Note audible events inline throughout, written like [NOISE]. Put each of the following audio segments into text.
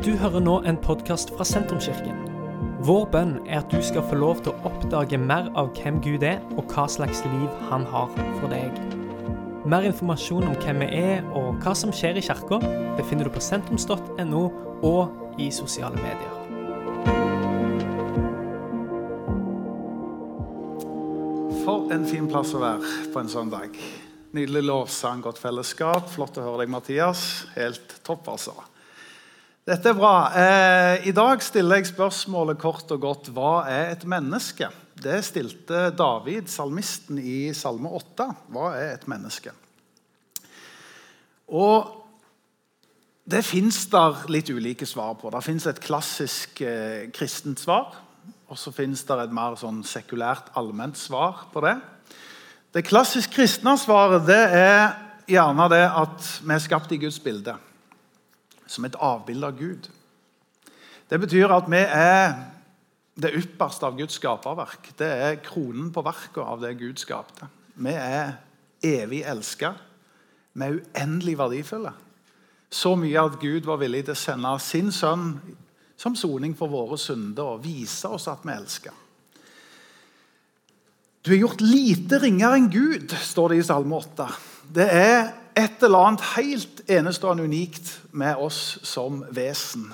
Du hører nå en podkast fra Sentrumskirken. Vår bønn er at du skal få lov til å oppdage mer av hvem Gud er, og hva slags liv han har for deg. Mer informasjon om hvem vi er og hva som skjer i kirka, befinner du på sentrums.no og i sosiale medier. For en fin plass å være på en sånn dag. Nydelig lovsang, godt fellesskap. Flott å høre deg, Mathias. Helt topp, altså. Dette er bra. Eh, I dag stiller jeg spørsmålet kort og godt hva er et menneske? Det stilte David, salmisten, i Salme 8. Hva er et menneske? Og Det fins der litt ulike svar på. Det fins et klassisk eh, kristent svar. Og så fins det et mer sånn sekulært, allment svar på det. Det klassisk kristne svaret det er gjerne det at vi er skapt i Guds bilde som et avbilde av Gud. Det betyr at vi er det ypperste av Guds skaperverk. Det er kronen på verket av det Gud skapte. Vi er evig elska. Vi er uendelig verdifulle. Så mye at Gud var villig til å sende sin sønn som soning for våre synder og vise oss at vi elsker. Du er gjort lite ringere enn Gud, står det i Salme 8. Det er et eller annet helt enestående unikt med oss som vesen.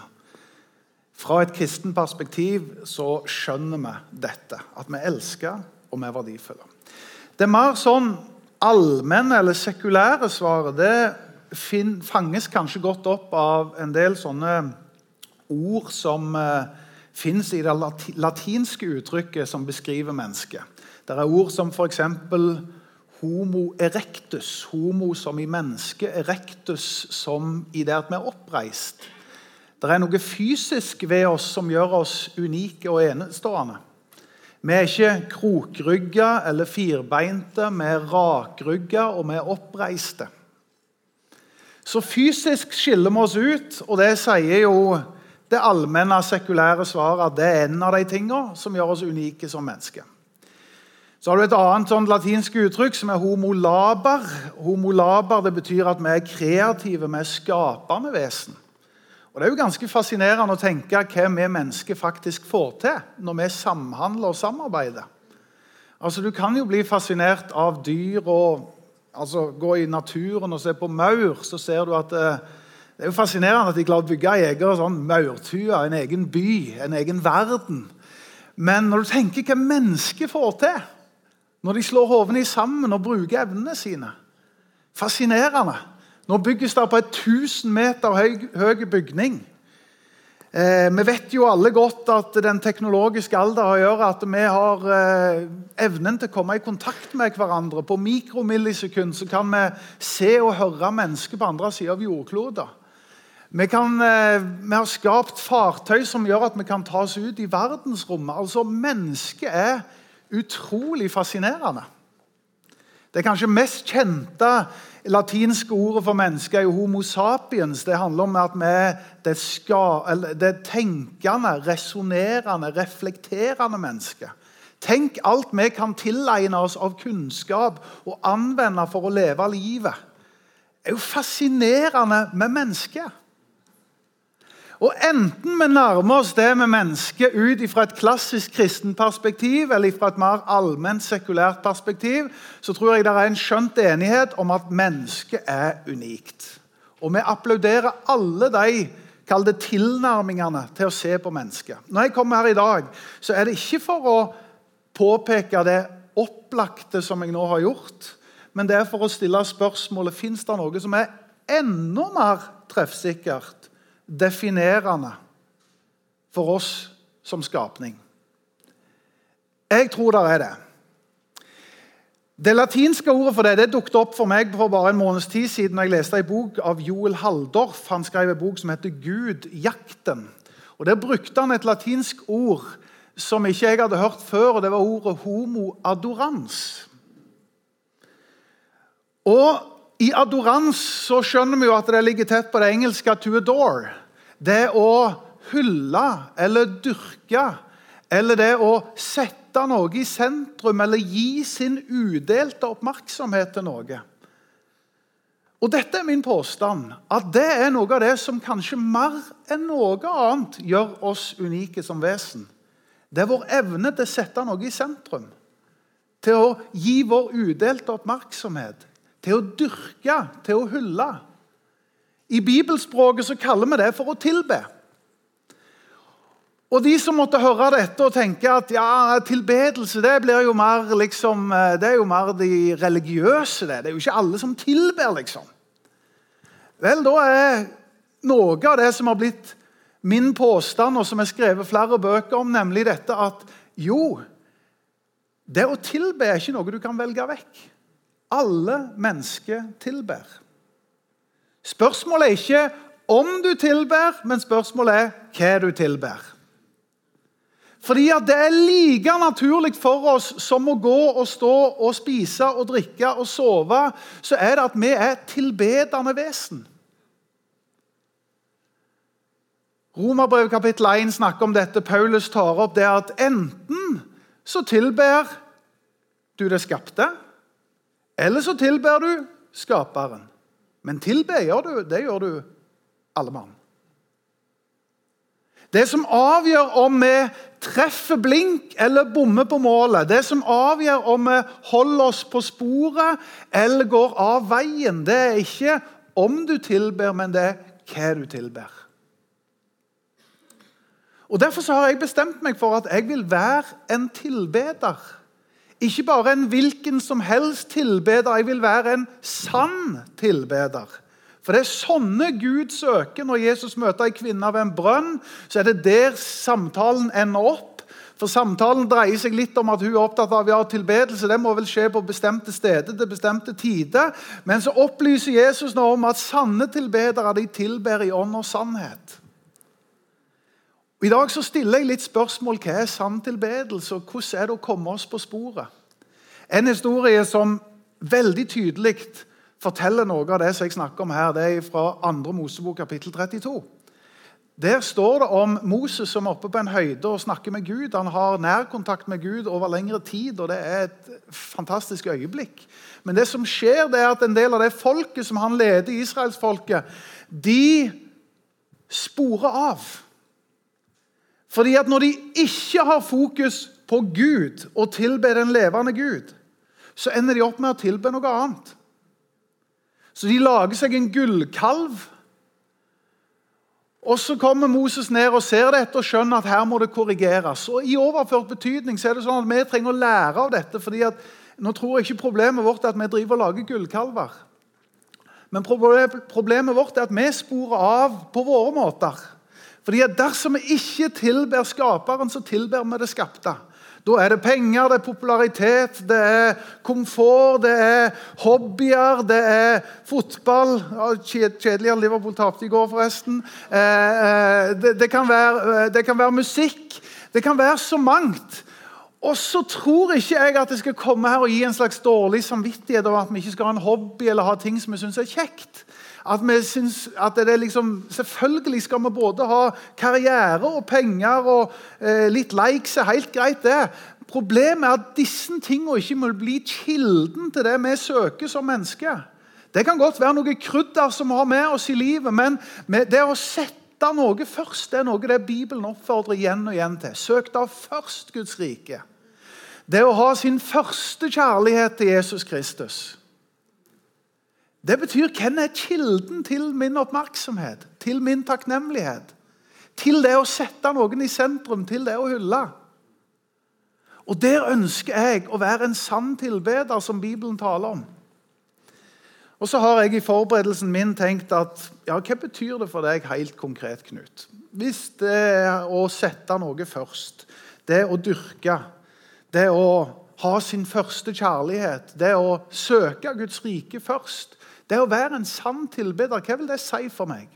Fra et kristen perspektiv så skjønner vi dette, at vi elsker og vi er verdifulle. Det mer sånn allmenne eller sekulære svaret det fanges kanskje godt opp av en del sånne ord som eh, fins i det latinske uttrykket som beskriver mennesket. Det er ord som f.eks homo erectus, homo som i menneske, erectus som i det at vi er oppreist. Det er noe fysisk ved oss som gjør oss unike og enestående. Vi er ikke krokrygga eller firbeinte, vi er rakrygga og vi er oppreiste. Så fysisk skiller vi oss ut, og det sier jo det allmenne, sekulære svaret at det er en av de tingene som gjør oss unike som mennesker. Så har du et annet sånn latinsk uttrykk som er homo laber. Homo laber det betyr at vi er kreative, vi er skapende vesen. Og Det er jo ganske fascinerende å tenke hva vi mennesker faktisk får til når vi samhandler og samarbeider. Altså, Du kan jo bli fascinert av dyr og altså, gå i naturen og se på maur. Så ser du at eh, det er jo fascinerende at de klarer å bygge en egen sånn maurtue, en egen by, en egen verden. Men når du tenker hva mennesker får til når de slår hodene sammen og bruker evnene sine. Fascinerende. Nå bygges det på et 1000 meter høy, høy bygning. Eh, vi vet jo alle godt at den teknologiske alder gjør at vi har eh, evnen til å komme i kontakt med hverandre. På mikromillisekund så kan vi se og høre mennesker på andre sida av jordkloden. Vi, kan, eh, vi, har skapt fartøy som gjør at vi kan ta oss ut i verdensrommet. Altså, Mennesket er utrolig fascinerende. Det kanskje mest kjente latinske ordet for mennesker er jo homo sapiens. Det handler om at vi det, skal, det tenkende, resonnerende, reflekterende mennesket. Tenk alt vi kan tilegne oss av kunnskap og anvende for å leve livet. Det er jo fascinerende med mennesket. Og Enten vi nærmer oss det med mennesket ut fra et klassisk kristen perspektiv eller fra et mer allment sekulært perspektiv, så tror jeg det er en skjønt enighet om at mennesket er unikt. Og vi applauderer alle de kall det tilnærmingene til å se på mennesket. Når jeg kommer her i dag, så er det ikke for å påpeke det opplagte som jeg nå har gjort, men det er for å stille spørsmålet fins det noe som er enda mer treffsikkert definerende for oss som skapning? Jeg tror det er det. Det latinske ordet for det det dukket opp for meg for bare en måneds tid siden jeg leste en bok av Joel Halldorf. Han skrev en bok som heter 'Gud jakten'. Og Der brukte han et latinsk ord som ikke jeg hadde hørt før, og det var ordet 'homo adorans'. Og i adorans så skjønner vi jo at det ligger tett på det engelske 'to adore'. Det å hylle eller dyrke, eller det å sette noe i sentrum eller gi sin udelte oppmerksomhet til noe. Og dette er min påstand, at det er noe av det som kanskje mer enn noe annet gjør oss unike som vesen. Det er vår evne til å sette noe i sentrum. Til å gi vår udelte oppmerksomhet. Til å dyrke, til å hylle. I bibelspråket så kaller vi det for å tilbe. Og de som måtte høre dette og tenke at ja, tilbedelse det blir jo mer liksom, eh, det er jo mer de religiøse. Det Det er jo ikke alle som tilber, liksom. Vel, da er noe av det som har blitt min påstand, og som er skrevet flere bøker om, nemlig dette at jo, det å tilbe er ikke noe du kan velge vekk. Alle mennesker tilber. Spørsmålet er ikke om du tilber, men spørsmålet er hva du tilber. Fordi at det er like naturlig for oss som å gå og stå og spise og drikke og sove, så er det at vi er tilbedende vesen. Romerbrevet kapittel 1 snakker om dette. Paulus tar opp det at enten så tilber du det skapte, eller så tilber du skaperen. Men tilbe gjør du, det gjør du alle mann. Det som avgjør om vi treffer blink eller bommer på målet, det som avgjør om vi holder oss på sporet eller går av veien, det er ikke om du tilber, men det er hva du tilber. Og Derfor har jeg bestemt meg for at jeg vil være en tilbeder. Ikke bare en hvilken som helst tilbeder, jeg vil være en sann tilbeder. For det er sånne Gud søker når Jesus møter en kvinne ved en brønn. Så er det der samtalen ender opp. For Samtalen dreier seg litt om at hun er opptatt av ja, tilbedelse. Det må vel skje på bestemte steder til bestemte tider. Men så opplyser Jesus nå om at sanne tilbedere de tilber i ånd og sannhet. I dag så stiller jeg litt spørsmål hva er sann tilbedelse, og hvordan er det å komme oss på sporet. En historie som veldig tydelig forteller noe av det som jeg snakker om her. Det er fra 2. Mosebok kapittel 32. Der står det om Moses som er oppe på en høyde og snakker med Gud. Han har nærkontakt med Gud over lengre tid, og det er et fantastisk øyeblikk. Men det som skjer, det er at en del av det folket som han leder, israelsfolket, de sporer av. Fordi at når de ikke har fokus på Gud og tilber den levende Gud, så ender de opp med å tilbe noe annet. Så de lager seg en gullkalv. Og Så kommer Moses ned og ser dette og skjønner at her må det korrigeres. Og I overført betydning så er det sånn at vi trenger å lære av dette. fordi at Nå tror jeg ikke problemet vårt er at vi driver og lager gullkalver. Men problemet vårt er at vi sporer av på våre måter. Fordi Dersom vi ikke tilber Skaperen, så tilber vi det skapte. Da er det penger, det er popularitet, det er komfort, det er hobbyer, det er fotball Kjedelig at Liverpool tapte i går, forresten. Eh, eh, det kan, være, eh, det kan være musikk. Det kan være så mangt. Og så tror ikke jeg at jeg skal komme her og gi en slags dårlig samvittighet over at vi ikke skal ha en hobby eller ha ting som vi syns er kjekt. At vi synes at det er liksom, Selvfølgelig skal vi både ha karriere og penger og eh, litt likes. er helt greit det. Problemet er at disse tingene ikke må bli kilden til det vi søker som mennesker. Det kan godt være noe krydder som vi har med oss i livet, men det å sette noe først det er noe det Bibelen oppfordrer igjen og igjen til. Søk da først Guds rike. Det å ha sin første kjærlighet til Jesus Kristus. Det betyr hvem er kilden til min oppmerksomhet, til min takknemlighet? Til det å sette noen i sentrum, til det å hylle. Og Der ønsker jeg å være en sann tilbeder, som Bibelen taler om. Og så har jeg i forberedelsen min tenkt at ja, hva betyr det for deg helt konkret, Knut? Hvis det er å sette noe først, det å dyrke, det å ha sin første kjærlighet, det å søke Guds rike først, det å være en sann tilbeder, hva vil det si for meg?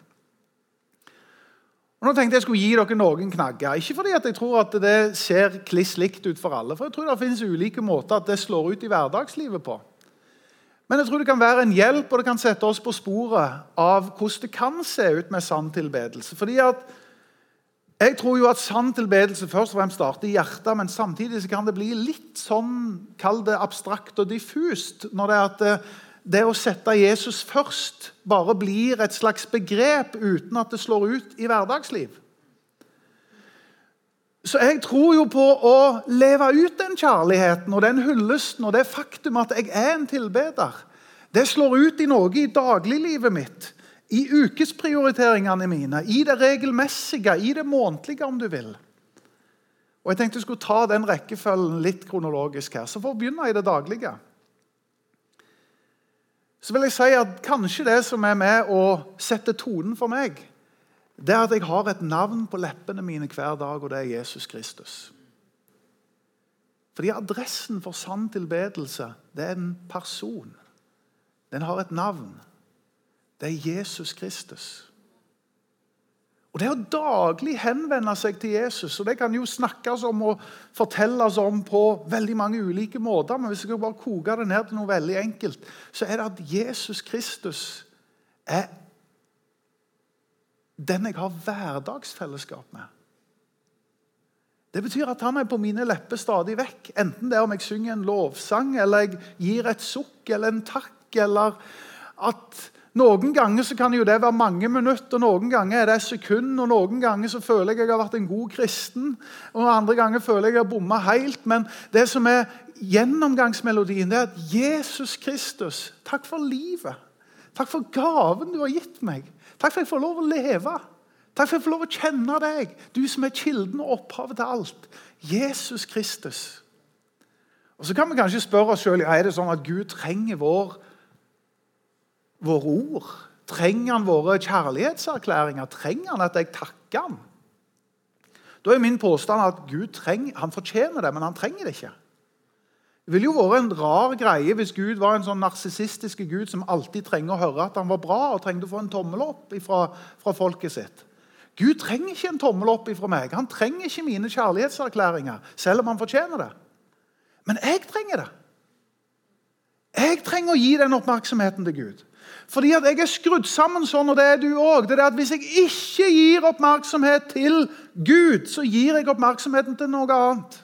Og nå tenkte Jeg skulle gi dere noen knagger. Ikke fordi jeg tror at det ser kliss likt ut for alle. for jeg tror Det finnes ulike måter at det slår ut i hverdagslivet på. Men jeg tror det kan være en hjelp og det kan sette oss på sporet av hvordan det kan se ut med sann tilbedelse. Fordi at jeg tror jo at sann tilbedelse først og fremst starter i hjertet, men samtidig kan det bli litt sånn, kall det abstrakt og diffust. når det er at det å sette Jesus først bare blir et slags begrep uten at det slår ut i hverdagsliv. Så jeg tror jo på å leve ut den kjærligheten og den hyllesten og det faktum at jeg er en tilbeder. Det slår ut i noe i dagliglivet mitt, i ukesprioriteringene mine, i det regelmessige, i det månedlige, om du vil. Og Jeg tenkte jeg skulle ta den rekkefølgen litt kronologisk her. Så for å begynne i det daglige så vil jeg si at kanskje det som er med å sette tonen for meg, det er at jeg har et navn på leppene mine hver dag, og det er Jesus Kristus. Fordi adressen for sann tilbedelse, det er en person. Den har et navn. Det er Jesus Kristus. Og Det å daglig henvende seg til Jesus og Det kan jo snakkes om og fortelles om på veldig mange ulike måter, men hvis jeg bare koker det ned til noe veldig enkelt, så er det at Jesus Kristus er den jeg har hverdagsfellesskap med. Det betyr at han er på mine lepper stadig vekk. Enten det er om jeg synger en lovsang, eller jeg gir et sukk eller en takk, eller at noen ganger så kan jo det være mange minutter, og noen ganger er det sekund, og noen ganger så føler jeg jeg har vært en god kristen, og andre ganger føler jeg jeg har bomma helt. Men det som er gjennomgangsmelodien, det er at Jesus Kristus, takk for livet. Takk for gaven du har gitt meg. Takk for at jeg får lov å leve. Takk for at jeg får lov å kjenne deg, du som er kilden og opphavet til alt. Jesus Kristus. Og Så kan vi kanskje spørre oss sjøl er det sånn at Gud trenger vår våre ord? Trenger han våre kjærlighetserklæringer? Trenger han at jeg takker ham? Da er min påstand at Gud trenger, han fortjener det, men han trenger det ikke. Det ville jo vært en rar greie hvis Gud var en sånn narsissistisk gud som alltid trenger å høre at han var bra og trengte å få en tommel opp ifra, fra folket sitt. Gud trenger ikke en tommel opp fra meg. Han trenger ikke mine kjærlighetserklæringer, selv om han fortjener det. Men jeg trenger det. Jeg trenger å gi den oppmerksomheten til Gud. Fordi at jeg er skrudd sammen sånn, og det er du òg. Hvis jeg ikke gir oppmerksomhet til Gud, så gir jeg oppmerksomheten til noe annet.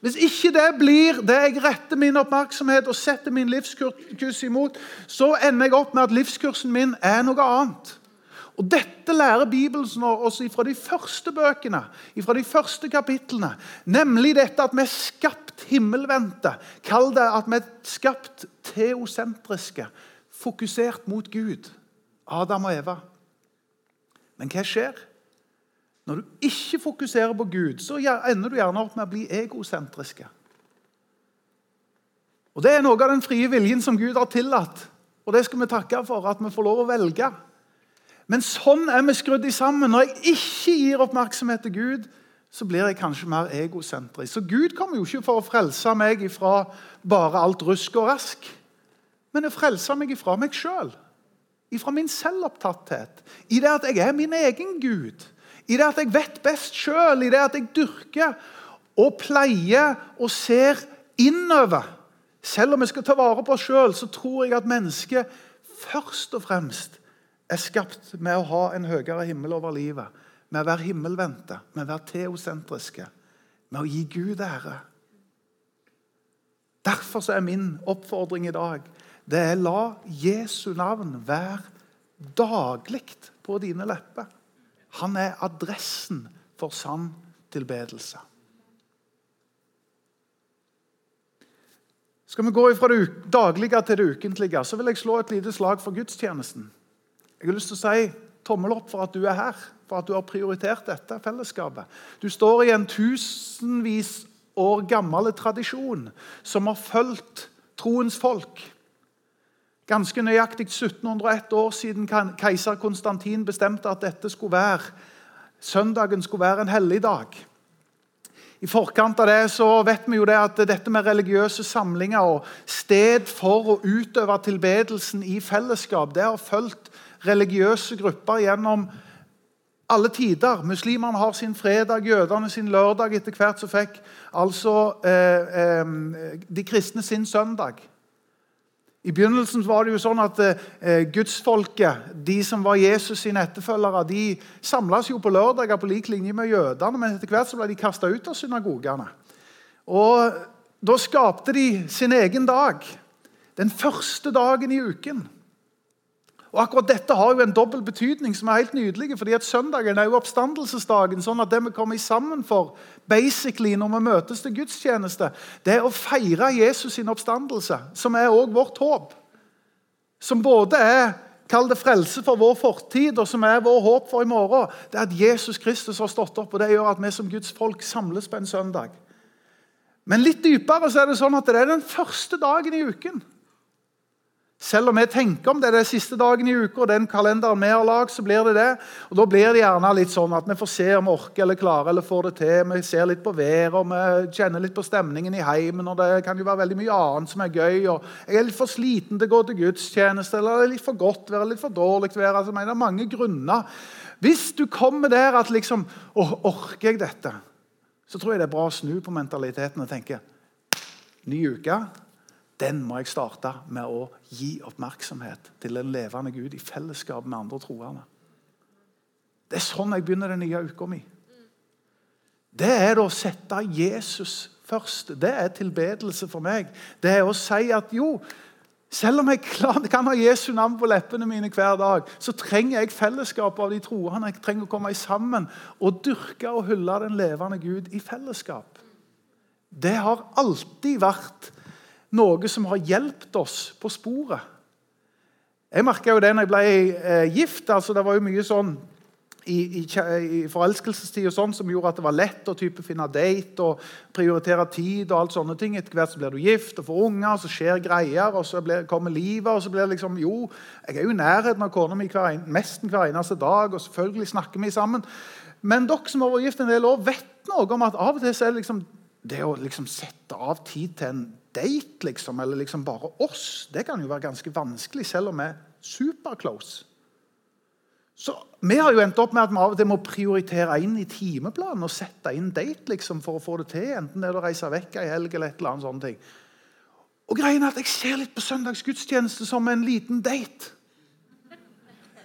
Hvis ikke det blir det jeg retter min oppmerksomhet og setter min livskurs imot, så ender jeg opp med at livskursen min er noe annet. Og Dette lærer Bibelen oss fra de første bøkene, fra de første kapitlene. Nemlig dette at vi er skapt himmelvendte. Kall det at vi er skapt teosentriske fokusert mot Gud, Adam og Eva. Men hva skjer? Når du ikke fokuserer på Gud, så ender du gjerne opp med å bli egosentriske. Og Det er noe av den frie viljen som Gud har tillatt. Og det skal vi takke for, at vi får lov å velge. Men sånn er vi skrudd sammen. Når jeg ikke gir oppmerksomhet til Gud, så blir jeg kanskje mer egosentrisk. Så Gud kommer jo ikke for å frelse meg fra bare alt rusk og rask men å frelse meg ifra meg sjøl. Ifra min selvopptatthet. I det at jeg er min egen Gud. I det at jeg vet best sjøl. I det at jeg dyrker og pleier og ser innover. Selv om vi skal ta vare på oss sjøl, så tror jeg at mennesket først og fremst er skapt med å ha en høyere himmel over livet. Med å være himmelvendte, med å være teosentriske, med å gi Gud ære. Derfor er min oppfordring i dag det er la Jesu navn være daglig på dine lepper. Han er adressen for sann tilbedelse. Skal vi gå fra det daglige til det ukentlige, så vil jeg slå et lite slag for gudstjenesten. Jeg har lyst til å si tommel opp for at du er her, for at du har prioritert dette fellesskapet. Du står i en tusenvis år gammel tradisjon som har fulgt troens folk ganske nøyaktig 1701 år siden keiser Konstantin bestemte at dette skulle være, søndagen skulle være en helligdag. I forkant av det så vet vi jo det at dette med religiøse samlinger og sted for å utøve tilbedelsen i fellesskap, det har fulgt religiøse grupper gjennom alle tider. Muslimene har sin fredag, jødene sin lørdag. Etter hvert så fikk altså eh, eh, de kristne sin søndag. I begynnelsen var det jo sånn at eh, gudsfolket, de som var Jesus sine etterfølgere, de samles jo på lørdager på lik linje med jødene, men etter hvert så ble de kasta ut av synagogene. Og Da skapte de sin egen dag. Den første dagen i uken. Og akkurat Dette har jo en dobbel betydning som er helt nydelig. fordi at Søndagen er jo oppstandelsesdagen, sånn at det vi kommer sammen for basically når vi møtes til gudstjeneste, det er å feire Jesus sin oppstandelse, som er også vårt håp. Som både er Kall det frelse for vår fortid, og som er vår håp for i morgen. Det er at Jesus Kristus har stått opp, og det gjør at vi som Guds folk samles på en søndag. Men litt dypere så er det sånn at det er den første dagen i uken. Selv om vi tenker om det den siste dagen i uka, og den kalenderen vi har lagd, så blir det det. Og Da blir det gjerne litt sånn at vi får se om vi orker eller klarer eller får det til. Vi ser litt på været, og vi kjenner litt på stemningen i heimen. og Det kan jo være veldig mye annet som er gøy. og Jeg er litt for sliten til å gå til gudstjeneste, eller det er litt for godt vær, litt for dårlig vær. Altså, det er mange grunner. Hvis du kommer der at liksom Å, orker jeg dette? Så tror jeg det er bra å snu på mentaliteten og tenke Ny uke den må jeg starte med å gi oppmerksomhet til den levende Gud i fellesskap med andre troende. Det er sånn jeg begynner den nye uka mi. Det er å sette Jesus først. Det er tilbedelse for meg. Det er å si at jo, selv om jeg kan ha Jesu navn på leppene mine hver dag, så trenger jeg fellesskap av de troende. Jeg trenger å komme sammen og dyrke og hylle den levende Gud i fellesskap. Det har alltid vært noe som har hjulpet oss på sporet. Jeg merka jo det når jeg ble eh, gift. altså Det var jo mye sånn i, i, i forelskelsestid og sånn som gjorde at det var lett å type finne date og prioritere tid. og alt sånne ting. Etter hvert så blir du gift og får unger, og så skjer greier, og så blir, kommer livet. og så blir det liksom, Jo, jeg er jo i nærheten av kona mi hver, nesten hver eneste dag, og selvfølgelig snakker vi sammen. Men dere som har vært gift en del år, vet noe om at av og til så er det liksom det å liksom sette av tid til en date, liksom, eller liksom bare oss, det kan jo være ganske vanskelig, selv om vi er superclose. Så Vi har jo endt opp med at vi av og til må prioritere inn i timeplanen og sette inn date liksom, for å få det til. Enten det er å reise vekk ei helg eller et eller annet sånt. Og greien er at Jeg ser litt på søndagsgudstjeneste som en liten date.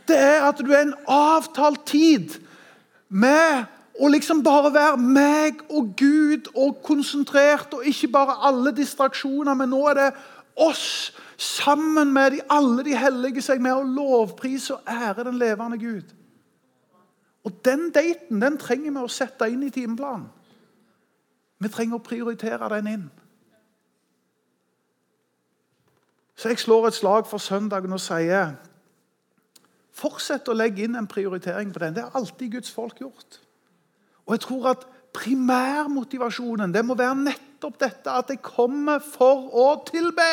Det er at du er en avtalt tid med og liksom bare være meg og Gud og konsentrert, og ikke bare alle distraksjoner. Men nå er det oss sammen med de, alle de hellige seg med å lovprise og ære den levende Gud. Og Den daten den trenger vi å sette inn i timeplanen. Vi trenger å prioritere den inn. Så jeg slår et slag for søndagen og sier Fortsett å legge inn en prioritering på den. Det har alltid Guds folk gjort. Og jeg tror at primærmotivasjonen det må være nettopp dette at jeg kommer for å tilbe.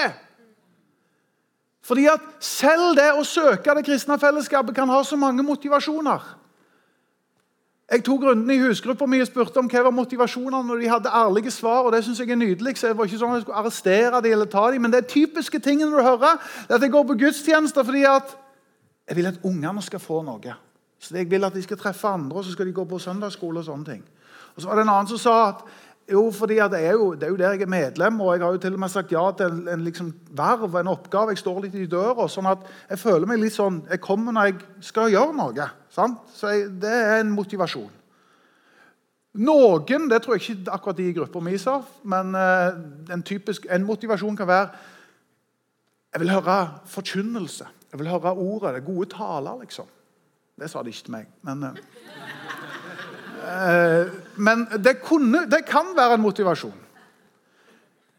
Fordi at selv det å søke det kristne fellesskapet kan ha så mange motivasjoner. Jeg tok runden i husgruppa mi og spurte om hva var motivasjonene når de hadde ærlige svar. og det synes jeg er nydelig, så det var ikke sånn at jeg skulle arrestere dem eller ta dem, Men det er typiske tingene du hører. det er at Jeg går på gudstjenester fordi at jeg vil at ungene skal få noe. Så Jeg vil at de skal treffe andre, og så skal de gå på søndagsskole. og sånne ting. Og så var det en annen som sa at jo, fordi det er jo, det er jo der jeg er medlem, og jeg har jo til og med sagt ja til en, en liksom verv, en oppgave. Jeg står litt i døra. sånn at jeg føler meg litt sånn Jeg kommer når jeg skal gjøre noe. Sant? Så jeg, Det er en motivasjon. Noen, det tror jeg ikke akkurat de i gruppa mi sa, men uh, en, typisk, en motivasjon kan være Jeg vil høre forkynnelse. Jeg vil høre ordet. Det gode taler, liksom. Det sa de ikke til meg. Men, uh, men det, kunne, det, kan være en motivasjon.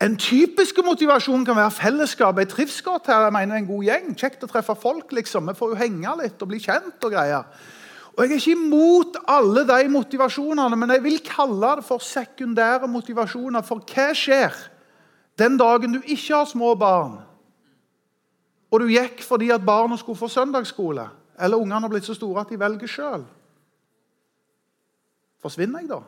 En typisk motivasjon kan være fellesskap. Jeg trives godt her. jeg mener En god gjeng. Kjekt å treffe folk. liksom. Vi får jo henge litt og bli kjent. og greier. Og Jeg er ikke imot alle de motivasjonene, men jeg vil kalle det for sekundære motivasjoner. For hva skjer den dagen du ikke har små barn, og du gikk fordi at barna skulle få søndagsskole? Eller ungene har blitt så store at de velger sjøl. Forsvinner jeg da?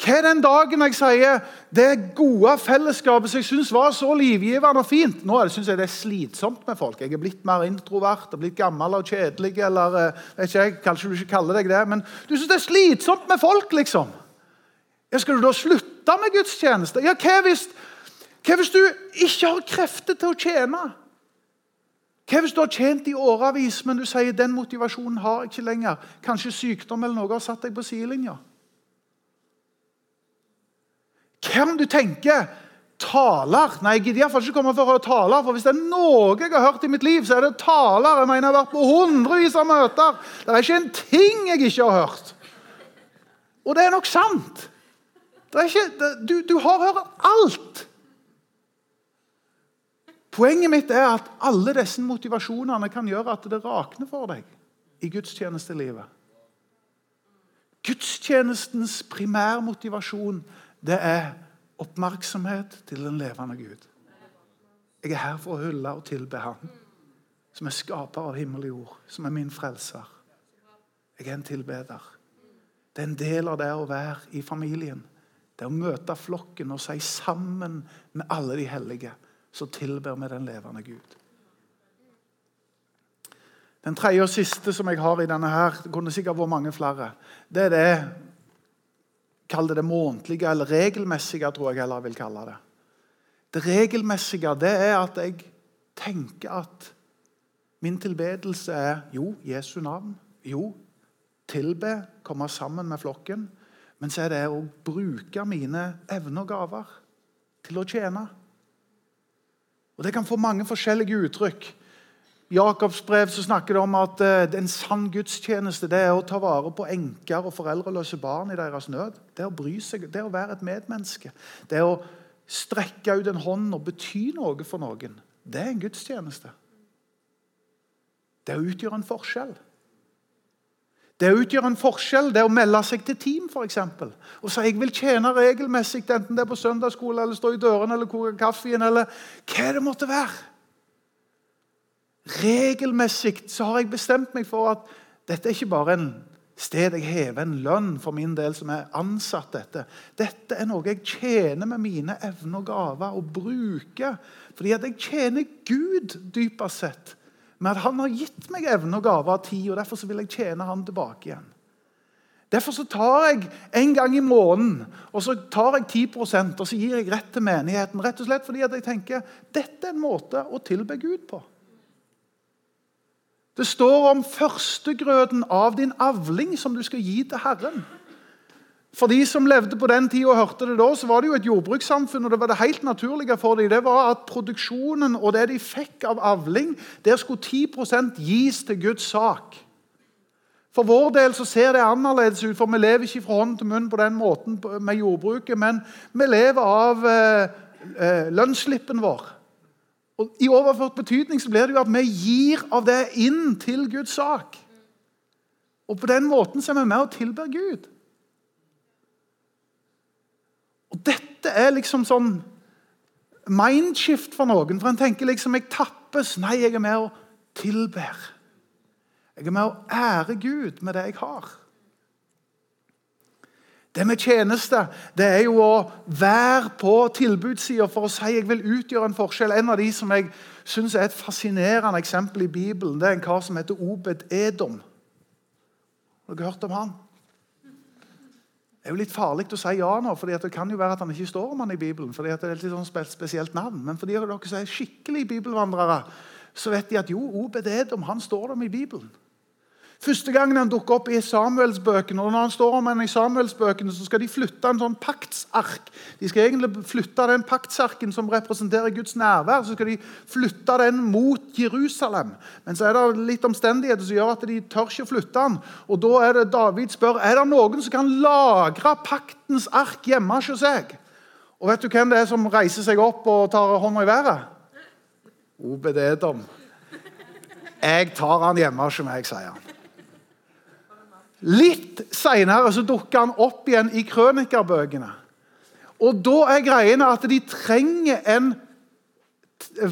Hva er den dagen jeg sier det gode fellesskapet som jeg syns var så livgivende og fint Nå syns jeg det er slitsomt med folk. Jeg er blitt mer introvert og blitt gammel og kjedelig. eller eh, vet ikke jeg, Kanskje du ikke kaller deg det, men du syns det er slitsomt med folk, liksom. Ja, Skal du da slutte med gudstjeneste? Ja, hva hvis, hva hvis du ikke har krefter til å tjene? Hva hvis du har tjent i årevis, men du sier den motivasjonen har jeg ikke lenger? Kanskje sykdom eller noe har satt deg på sidelinja? Hva om du tenker taler. Nei, jeg gidder iallfall ikke komme for å høre taler, for hvis det er noe jeg har hørt i mitt liv, så er det taler. Jeg mener jeg har vært på hundrevis av møter. Det er ikke en ting jeg ikke har hørt. Og det er nok sant. Ikke, du, du har hørt alt. Poenget mitt er at alle disse motivasjonene kan gjøre at det rakner for deg i gudstjenestelivet. Gudstjenestens primærmotivasjon det er oppmerksomhet til den levende Gud. Jeg er her for å hylle og tilbe Han, som er skaper av himmel og jord, som er min frelser. Jeg er en tilbeder. Det er en del av det å være i familien. Det er å møte flokken og si sammen med alle de hellige, så tilber vi den levende Gud. Den tredje og siste som jeg har i denne her, det kunne sikkert vært mange flere, det er det Kall det det månedlige eller regelmessige, tror jeg heller vil kalle det. Det regelmessige det er at jeg tenker at min tilbedelse er jo Jesu navn. Jo, tilbe, komme sammen med flokken. Men så er det å bruke mine evner og gaver til å tjene. Og Det kan få mange forskjellige uttrykk. I Jakobs brev så snakker det om at uh, en sann gudstjeneste det er å ta vare på enker og foreldreløse barn i deres nød. Det er å bry seg, det er å være et medmenneske. Det er å strekke ut en hånd og bety noe for noen. Det er en gudstjeneste. Det er å utgjøre en forskjell. Det å utgjøre en forskjell, det å melde seg til team f.eks. Og si jeg vil tjene regelmessig, enten det er på søndagsskole eller stå i dørene eller koke kaffen eller hva det måtte være. Regelmessig så har jeg bestemt meg for at dette er ikke bare en sted jeg hever en lønn for min del som er ansatt. Dette Dette er noe jeg tjener med mine evner og gaver og bruker. Fordi at jeg tjener Gud dypest sett med at han har gitt meg evne og gaver av tid. og Derfor vil jeg tjene han tilbake igjen. Derfor så tar jeg en gang i måneden og så tar jeg 10% og så gir jeg rett til menigheten. Rett og slett fordi at jeg tenker dette er en måte å tilbe Gud på. Det står om førstegrøden av din avling som du skal gi til Herren. For de som levde på den tida og hørte det da, så var det jo et jordbrukssamfunn. og Det var det helt naturlige for dem, det var at produksjonen og det de fikk av avling, der skulle 10 gis til Guds sak. For vår del så ser det annerledes ut, for vi lever ikke fra hånd til munn på den måten med jordbruket, men vi lever av eh, eh, lønnsslippen vår. Og I overført betydning så blir det jo at vi gir av det inn til Guds sak. Og på den måten så er vi med og tilber Gud. Og Dette er liksom sånn mindshift for noen. For en tenker liksom jeg tappes. Nei, jeg er med og tilber. Jeg er med og ærer Gud med det jeg har. Det med tjeneste det er jo å være på tilbudssida for å si jeg vil utgjøre en forskjell. En av de som jeg syns er et fascinerende eksempel i Bibelen, det er en kar som heter Obed Edom. Har dere hørt om han? Det er jo litt farlig å si ja nå, for det kan jo være at han ikke står om han i Bibelen. fordi det er et litt sånn spesielt navn. Men for de av dere som er skikkelig bibelvandrere, så vet de at jo, Obed Edom han står dem i Bibelen. Første gangen han dukker opp i Samuelsbøkene, og når han står om en i Samuelsbøkene, så skal de flytte en sånn paktsark. De skal egentlig flytte den paktsarken som representerer Guds nærvær, så skal de flytte den mot Jerusalem. Men så er det litt omstendigheter som gjør at de tør ikke flytte den. Og da er det David spør er det noen som kan lagre paktens ark hjemme hos seg. Og vet du hvem det er som reiser seg opp og tar hånda i været? Obed Edom. Jeg tar han hjemme hos meg, sier han. Litt seinere dukker han opp igjen i krønikerbøkene. Og da er greiene at de trenger en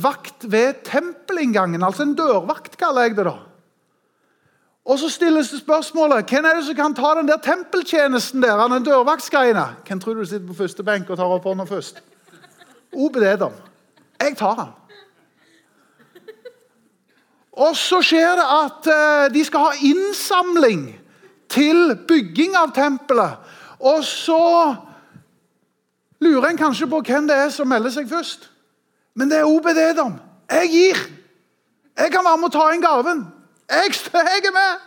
vakt ved tempelinngangen. Altså en dørvakt, kaller jeg det. da. Og så stilles det spørsmålet hvem er det som kan ta den der tempeltjenesten der? den dørvaktsgreiene? Hvem tror du sitter på første benk og tar opp hånda først? Obed. Jeg tar den. Og så skjer det at uh, de skal ha innsamling til bygging av tempelet. Og så lurer en kanskje på hvem det er som melder seg først. Men det er OBD-dom. Jeg gir. Jeg kan være med å ta inn gaven. Jeg, jeg med!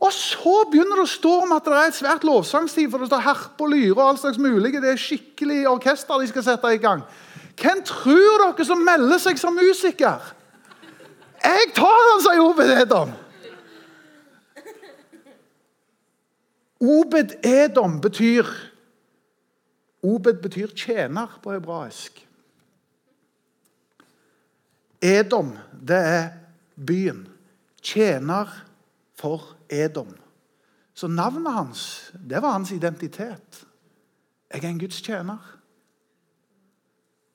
Og så begynner det å stå om at det er et svært lovsangstid, for det står harpe og lyre og all slags mulige. Det er skikkelig orkester de skal sette i gang. Hvem tror dere som melder seg som musiker? Jeg tar den, sier Obed-Edom. Obed-Edom betyr Obed betyr tjener på hebraisk. Edom, det er byen. Tjener for Edom. Så navnet hans, det var hans identitet. Jeg er en Guds tjener.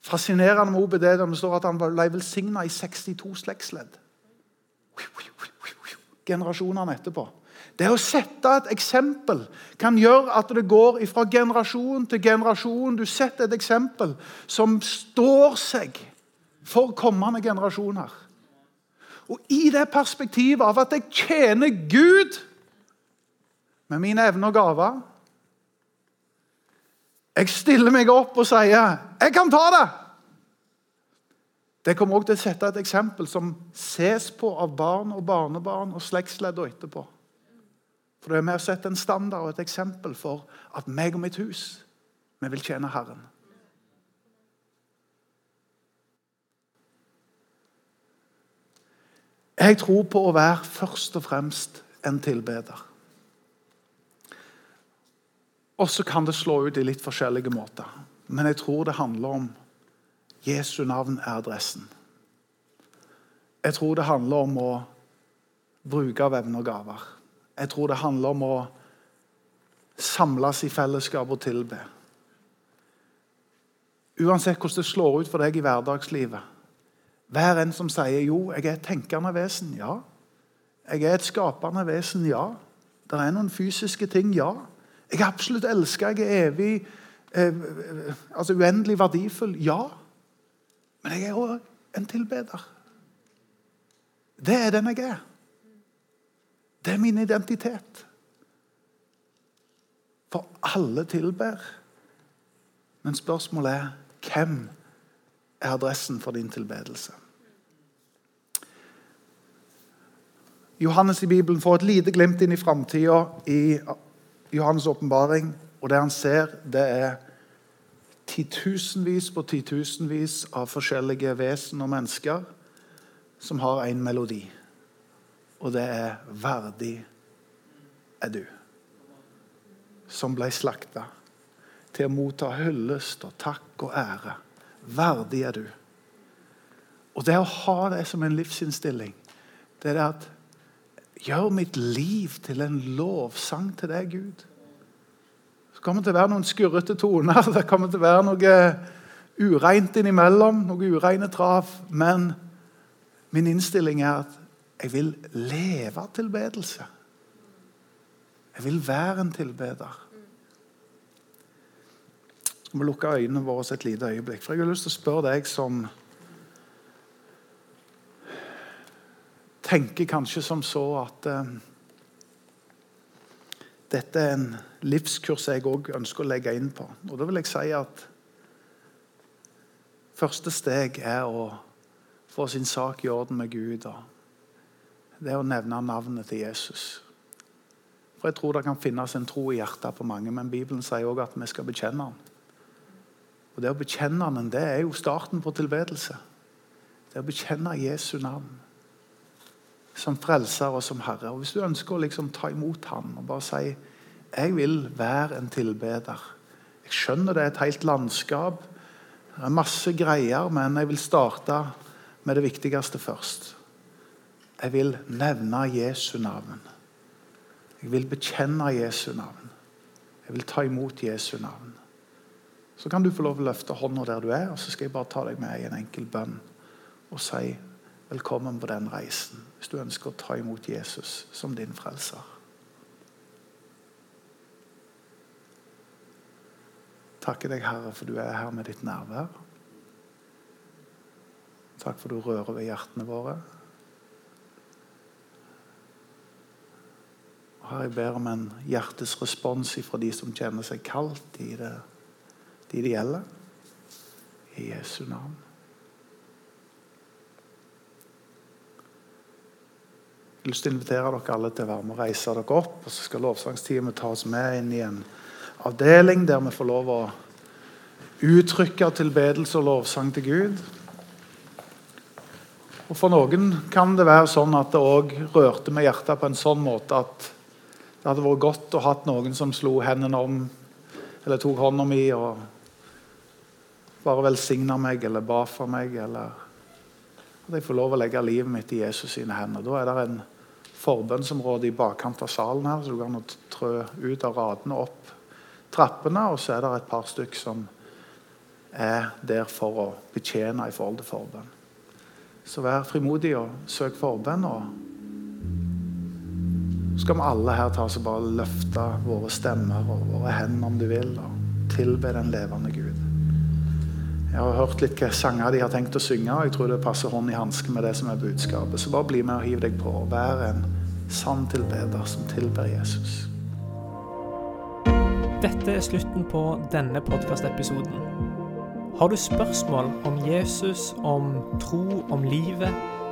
Fascinerende med Obed-Edom står at han ble velsigna i 62 slektsledd. Generasjonene etterpå. Det å sette et eksempel kan gjøre at det går fra generasjon til generasjon. Du setter et eksempel som står seg for kommende generasjoner. Og i det perspektivet av at jeg tjener Gud med mine evner og gaver Jeg stiller meg opp og sier 'Jeg kan ta det'. Det kommer også til å sette et eksempel som ses på av barn og barnebarn og slektsledd og etterpå. For det er med å sette en standard og et eksempel for at meg og mitt hus, vi vil tjene Herren. Jeg tror på å være først og fremst en tilbeder. Og så kan det slå ut i litt forskjellige måter. Men jeg tror det handler om Jesu navn er adressen. Jeg tror det handler om å bruke av evner og gaver. Jeg tror det handler om å samles i fellesskap og tilbe. Uansett hvordan det slår ut for deg i hverdagslivet. Hver en som sier jo, jeg er et tenkende vesen. Ja. Jeg er et skapende vesen. Ja. Det er noen fysiske ting. Ja. Jeg er absolutt elska. Jeg er evig eh, altså uendelig verdifull. Ja. Men jeg er òg en tilbeder. Det er den jeg er. Det er min identitet. For alle tilber. Men spørsmålet er hvem er adressen for din tilbedelse? Johannes i Bibelen får et lite glimt inn i framtida i Johannes' åpenbaring. Og det han ser, det er titusenvis på titusenvis av forskjellige vesen og mennesker som har en melodi. Og det er 'Verdig er du', som ble slakta til å motta hyllest og takk og ære. Verdig er du. Og det å ha det som en livsinnstilling, det er det at Gjør mitt liv til en lovsang til deg, Gud. Så kommer det til å være noen skurrete toner, [LAUGHS] det kommer til å være noe ureint innimellom, noe ureine trav. Men min innstilling er at jeg vil leve tilbedelse. Jeg vil være en tilbeder. Vi lukke øynene våre et lite øyeblikk? For jeg har lyst til å spørre deg som tenker kanskje som så at eh, dette er en livskurs jeg òg ønsker å legge inn på. Og da vil jeg si at første steg er å få sin sak i orden med Gud. Det er å nevne navnet til Jesus. For Jeg tror det kan finnes en tro i hjertet på mange, men Bibelen sier òg at vi skal bekjenne ham. Og Det å bekjenne ham, det er jo starten på tilbedelse. Det å bekjenne Jesu navn som frelser og som herre. Og Hvis du ønsker å liksom ta imot ham og bare si jeg vil være en tilbeder Jeg skjønner det er et helt landskap, det er masse greier, men jeg vil starte med det viktigste først. Jeg vil nevne Jesu navn. Jeg vil bekjenne Jesu navn. Jeg vil ta imot Jesu navn. Så kan du få lov å løfte hånda der du er, og så skal jeg bare ta deg med i en enkel bønn og si velkommen på den reisen hvis du ønsker å ta imot Jesus som din frelser. Takker deg, Herre, for du er her med ditt nærvær. Takk for du rører ved hjertene våre. Herre, jeg ber om en hjertes respons fra de som kjenner seg kaldt i det, de det gjelder. I Jesu navn. Jeg å invitere dere alle til å være med og reise dere opp. og Så skal lovsangsteamet ta oss med inn i en avdeling der vi får lov å uttrykke tilbedelse og lovsang til Gud. Og For noen kan det være sånn at det òg rørte med hjertet på en sånn måte at det hadde vært godt å hatt noen som slo hendene om eller tok hånda mi og bare velsigna meg eller ba for meg. eller at jeg får lov å legge livet mitt i Jesus sine hender. Da er det en forbønnsområde i bakkant av salen her, så du kan trø ut av radene opp trappene. Og så er det et par stykk som er der for å betjene i forhold til forbønn. Så vær frimodig og søk forbønn. og skal vi alle her ta oss og bare løfte våre stemmer og våre hender om du vil, og tilbe den levende Gud. Jeg har hørt litt hva sanger de har tenkt å synge, og jeg tror det passer hånd i hanske med det som er budskapet. Så bare bli med og hiv deg på. Vær en sann tilbeder som tilber Jesus. Dette er slutten på denne podkastepisoden. Har du spørsmål om Jesus, om tro, om livet,